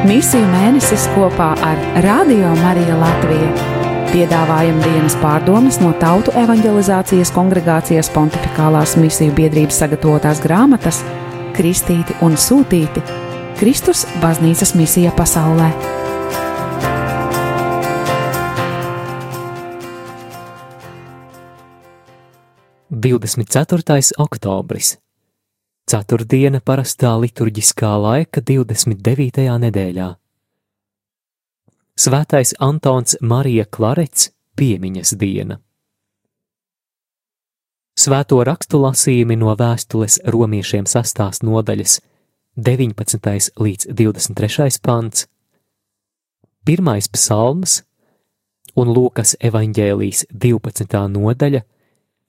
Misiju mēnesis kopā ar Radio Mariju Latviju. Piedāvājam dienas pārdomas no Tautu evanģelizācijas kongregācijas pontificālās misiju biedrības sagatavotās grāmatas Kristīti un Sūtīti - Kristus baznīcas misija pasaulē. 24. oktobris. Ceturtdiena parastā liturģiskā laika 29. nedēļā. Svētais Antons Marija Klarets piemiņas diena. Svēto rakstu lasījumi no vēstules romiešiem sastās nodaļas 19. līdz 23. pants, pirmais psalms un Lūkas evaņģēlijas 12. nodaļa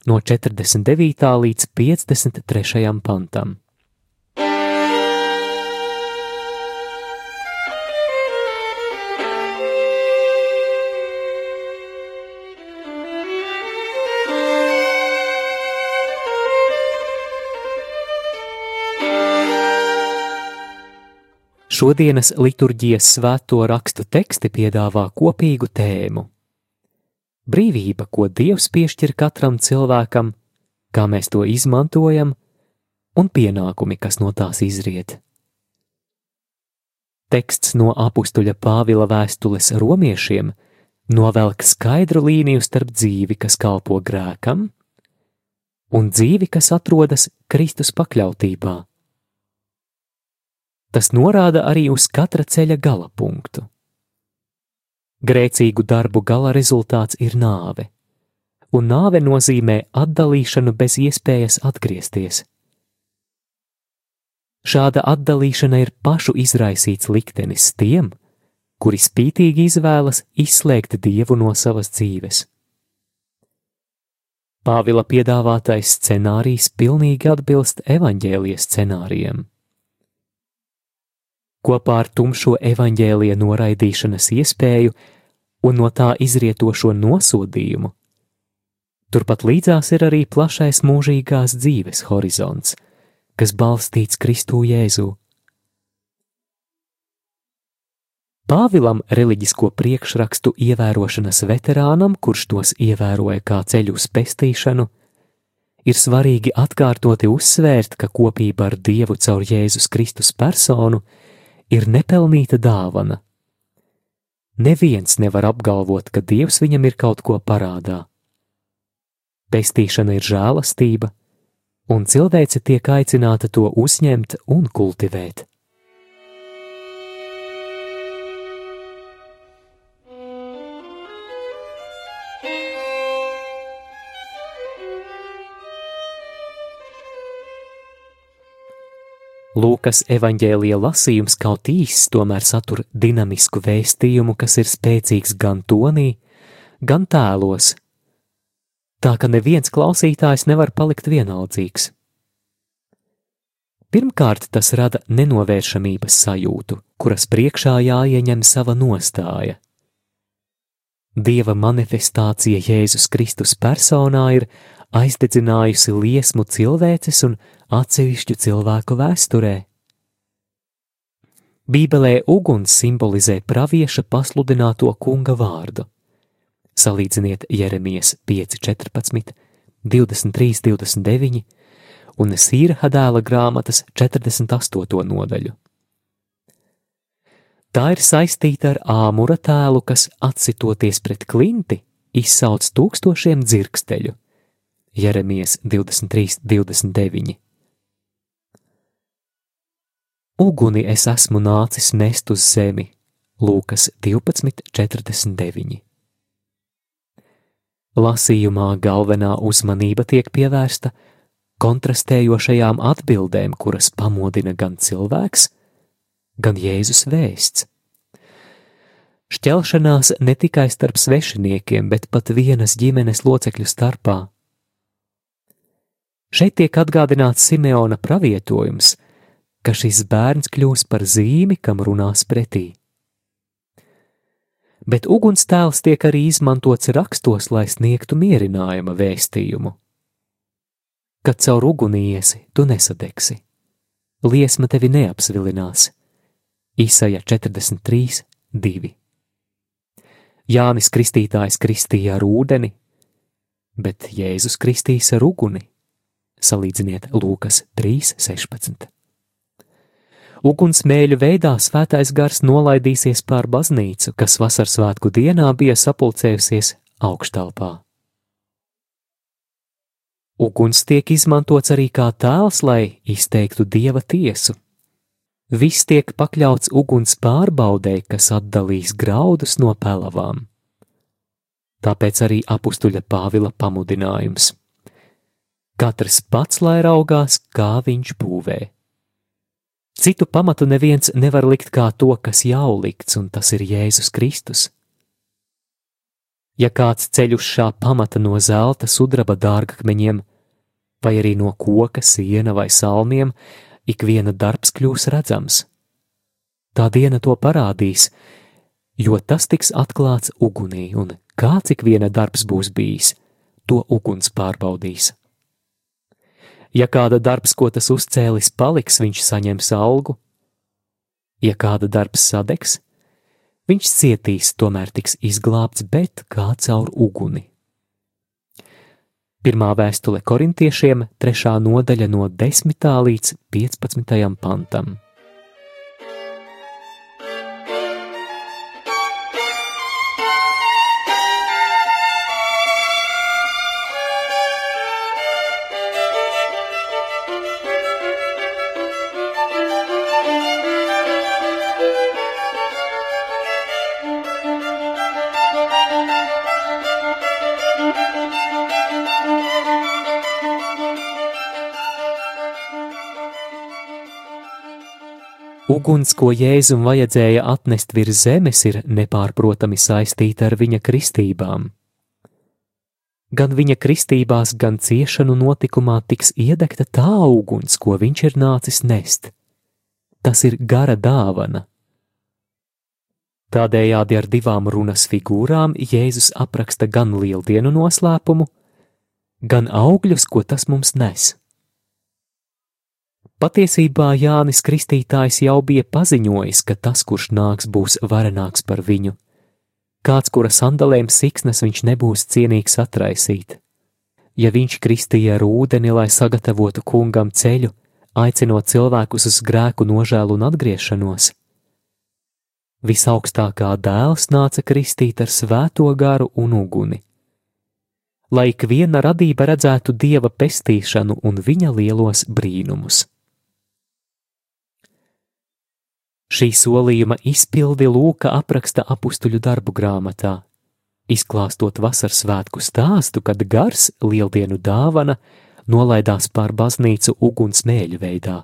no 49. līdz 53. pantam. Šodienas liturģijas svēto rakstu teksti piedāvā kopīgu tēmu brīvība, ko Dievs piešķir katram cilvēkam, kā mēs to izmantojam, un pienākumi, kas no tās izriet. Teksts no apstuļa Pāvila vēstules romiešiem novelk skaidru līniju starp dzīvi, kas kalpo grēkam, un dzīvi, kas atrodas Kristus pakļautībā. Tas norāda arī uz katra ceļa gala punktu. Grēcīgu darbu gala rezultāts ir nāve, un nāve nozīmē atdalīšanu bez iespējas atgriezties. Šāda atdalīšana ir pašu izraisīts liktenis tiem, kuri spītīgi izvēlas izslēgt dievu no savas dzīves. Pāvila piedāvātais scenārijs pilnīgi atbilst evaņģēlijas scenārijam. Kopā ar tumšo evaņģēlija noraidīšanas iespēju un no tā izrietošo nosodījumu. Turpat līdzās ir arī plašais mūžīgās dzīves horizonts, kas balstīts Kristū Jēzū. Pāvilam reliģisko priekšrakstu ievērošanas veterānam, kurš tos ievēroja kā ceļu uz pestīšanu, ir svarīgi atkārtoti uzsvērt, ka kopība ar Dievu caur Jēzus Kristus personu ir nepelnīta dāvana Neviens nevar apgalvot, ka Dievs viņam ir kaut ko parādā. Pestīšana ir žēlastība, un cilvēce tiek aicināta to uzņemt un kultivēt. Lūkas evanģēlija lasījums kaut īss, tomēr satur dinamisku vēstījumu, kas ir spēcīgs gan tonī, gan tēlos, tā ka neviens klausītājs nevar palikt vienaldzīgs. Pirmkārt, tas rada nenovēršamības sajūtu, kuras priekšā jāieņem sava nostāja. Dieva manifestācija Jēzus Kristus personā ir aizdedzinājusi liesmu cilvēces un atsevišķu cilvēku vēsturē. Bībelē uguns simbolizē pravieša pasludināto kunga vārdu. Salīdziniet Jeremijas 5.14, 23, 29 un Sīra dēla grāmatas 48. nodaļu. Tā ir saistīta ar āmura tēlu, kas, atsitoties pret klinti, izsauc tūkstošiem dzirksteļu. Jeremijas 23, 29. Uguni es esmu nācis nest uz zemi, Lūkas 12, 49. Lasījumā galvenā uzmanība tiek pievērsta kontrastējošajām atbildēm, kuras pamodina gan cilvēks, gan Jēzus vēsts. Šķelšanās ne tikai starp svešiniekiem, bet pat vienas ģimenes locekļu starpā. Šeit tiek atgādināts Simeona pravietojums, ka šis bērns kļūs par zīmi, kam runās pretī. Bet ugunstēls tiek arī izmantots rakstos, lai sniegtu mierinājuma vēstījumu. Kad caur uguni iesi, tu nesadegsi, liesma tevi neapsvilinās Īsaja 43, 2. Jānis Kristītājs kristīja ar ūdeni, bet Jēzus kristīs ar uguni. Salīdziniet Lūkas 3, 16. Ugunsmēļu veidā svētais gars nolaidīsies pār baznīcu, kas vasaras svētku dienā bija sapulcējusies augštelpā. Uguns tiek izmantots arī kā tēls, lai izteiktu dieva tiesu. Viss tiek pakļauts uguns pārbaudē, kas atdalīs graudus no pelavām. Tāpēc arī apstuļa Pāvila pamudinājums. Katrs pats lai raugās, kā viņš būvē. Citu pamatu neviens nevar likt kā to, kas jau likts, un tas ir Jēzus Kristus. Ja kāds ceļ uz šā pamata no zelta, sudraba dārgakmeņiem, vai arī no koka, siena vai salmiem, ik viena darbs kļūs redzams. Tā diena to parādīs, jo tas tiks atklāts ugunī, un kāds ik viena darbs būs bijis, to uguns pārbaudīs. Ja kāda darbs, ko tas uzcēlis, paliks, viņš saņems algu. Ja kāda darbs sadegs, viņš cietīs, tomēr tiks izglābts, bet kā caur uguni. Pirmā vēstule korintiešiem, trešā nodaļa no 10. līdz 15. pantam. Uguns, ko Jēzum vajadzēja atnest virs zemes, ir nepārprotami saistīta ar viņa kristībām. Gan viņa kristībās, gan ciešanu notikumā tiks iedegta tā uguns, ko viņš ir nācis nest. Tas ir gara dāvana. Tādējādi ar divām runas figūrām Jēzus apraksta gan lieldienu noslēpumu, gan augļus, ko tas mums nes. Patiesībā Jānis Kristītājs jau bija paziņojis, ka tas, kurš nāks, būs varenāks par viņu. Kāds, kura sandalēm siksnas viņš nebūs cienīgs atraisīt. Ja viņš kristīja ar ūdeni, lai sagatavotu kungam ceļu, aicinot cilvēkus uz grēku nožēlu un atgriešanos, visaugstākā dēls nāca kristīt ar svēto garu un uguni. Lai ik viena radība redzētu dieva pestīšanu un viņa lielos brīnumus. Šī solījuma izpildi Lūka apraksta apstuļu darbu grāmatā, izklāstot vasaras svētku stāstu, kad gars lieldienu dāvana nolaidās pār baznīcu ugunsmēļu veidā,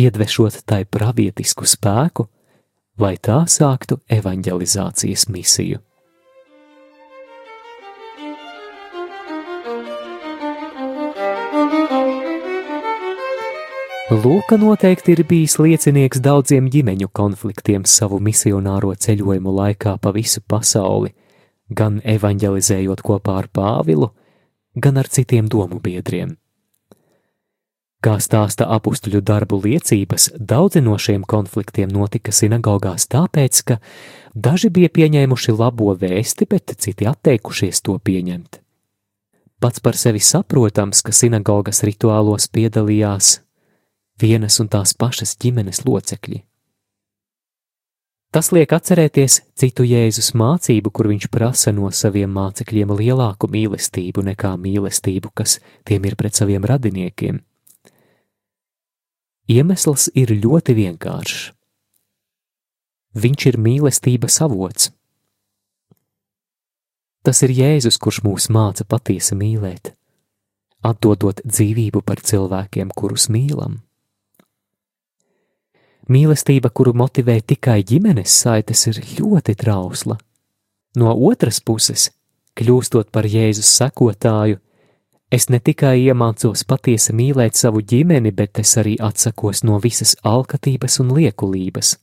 iedvešot tai pravietisku spēku, lai tā sāktu evanģelizācijas misiju. Lūka noteikti ir bijis liecinieks daudziem ģimeņu konfliktiem savu misionāro ceļojumu laikā pa visu pasauli, gan evanģelizējot kopā ar Pāvilu, gan ar citiem domu biedriem. Kā stāsta apstuļu darbu liecības, daudzi no šiem konfliktiem notika sinagogās tāpēc, ka daži bija pieņēmuši labo vēsti, bet citi atteikušies to pieņemt. Pats par sevi saprotams, ka sinagogas rituālos piedalījās vienas un tās pašas ģimenes locekļi. Tas liek atcerēties citu Jēzus mācību, kur viņš prasa no saviem mācekļiem lielāku mīlestību nekā mīlestību, kas tiem ir pret saviem radiniekiem. Iemesls ir ļoti vienkāršs. Viņš ir mīlestības avots. Tas ir Jēzus, kurš mūs māca patiesi mīlēt, atdodot dzīvību par cilvēkiem, kurus mīlam. Mīlestība, kuru motivē tikai ģimenes saites, ir ļoti trausla. No otras puses, kļūstot par Jēzus sekotāju, es ne tikai iemācos patiesi mīlēt savu ģimeni, bet es arī atsakos no visas alkatības un liekulības,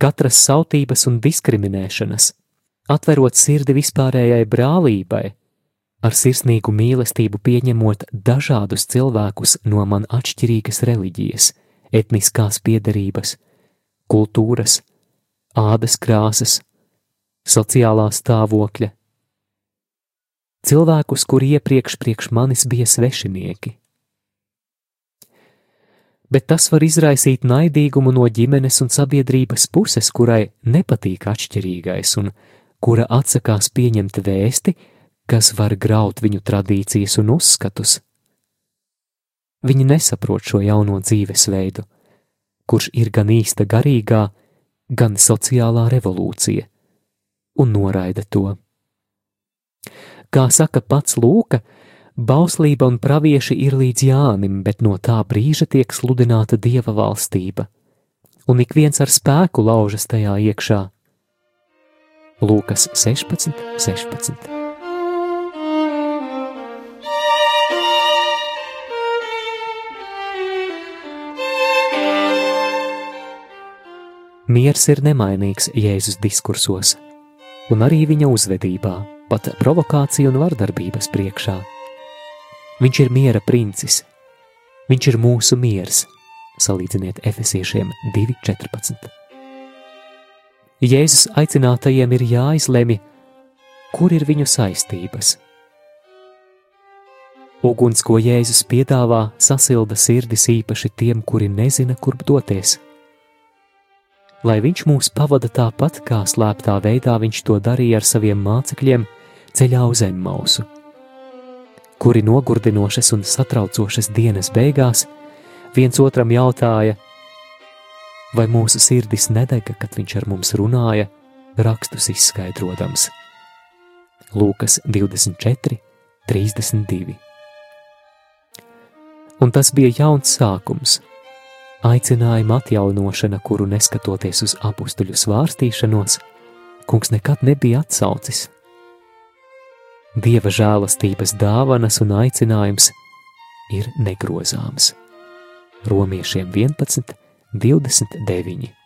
katras sautības un diskriminēšanas, atverot sirdi vispārējai brālībai, ar sirsnīgu mīlestību pieņemot dažādus cilvēkus no man atšķirīgas reliģijas etniskās piedarības, kultūras, ādas krāsas, sociālā stāvokļa, cilvēkus, kuri iepriekš priekš manis bija svešinieki. Bet tas var izraisīt naidīgumu no ģimenes un sabiedrības puses, kurai nepatīk atšķirīgais un kura atsakās pieņemt vēsti, kas var graut viņu tradīcijas un uzskatus. Viņi nesaprot šo jauno dzīvesveidu, kurš ir gan īsta garīgā, gan sociālā revolūcija, un noraida to. Kā saka pats Lūka, bauslība un pravieši ir līdz Jānim, bet no tā brīža tiek sludināta dieva valstība, un ik viens ar spēku laužas tajā iekšā. Lūkas 16, 16. Miers ir nemainīgs Jēzus diskursos, un arī viņa uzvedībā pat provokācija un vardarbības priekšā. Viņš ir miera princis, viņš ir mūsu miers, salīdziniet Efesiešiem 2.14. Jēzus aicinātajiem ir jāizlemj, kur ir viņu saistības. Uguns, ko Jēzus piedāvā, sasilda sirdis īpaši tiem, kuri nezina, kurp doties lai viņš mūs pavada tāpat, kā slēptā veidā viņš to darīja ar saviem mācekļiem ceļā uz Emmausu, kuri nogurdinošas un satraucošas dienas beigās viens otram jautāja, vai mūsu sirdis nedega, kad viņš ar mums runāja, rakstus izskaidrojams. Lūkas 24, 32. Un tas bija jauns sākums, aicinājuma atjaunošana, kuru neskatoties uz apstuļu svārstīšanos, kungs nekad nebija atsaucis. Dieva žēlastības dāvanas un aicinājums ir negrozāms. Romiešiem 11, 29.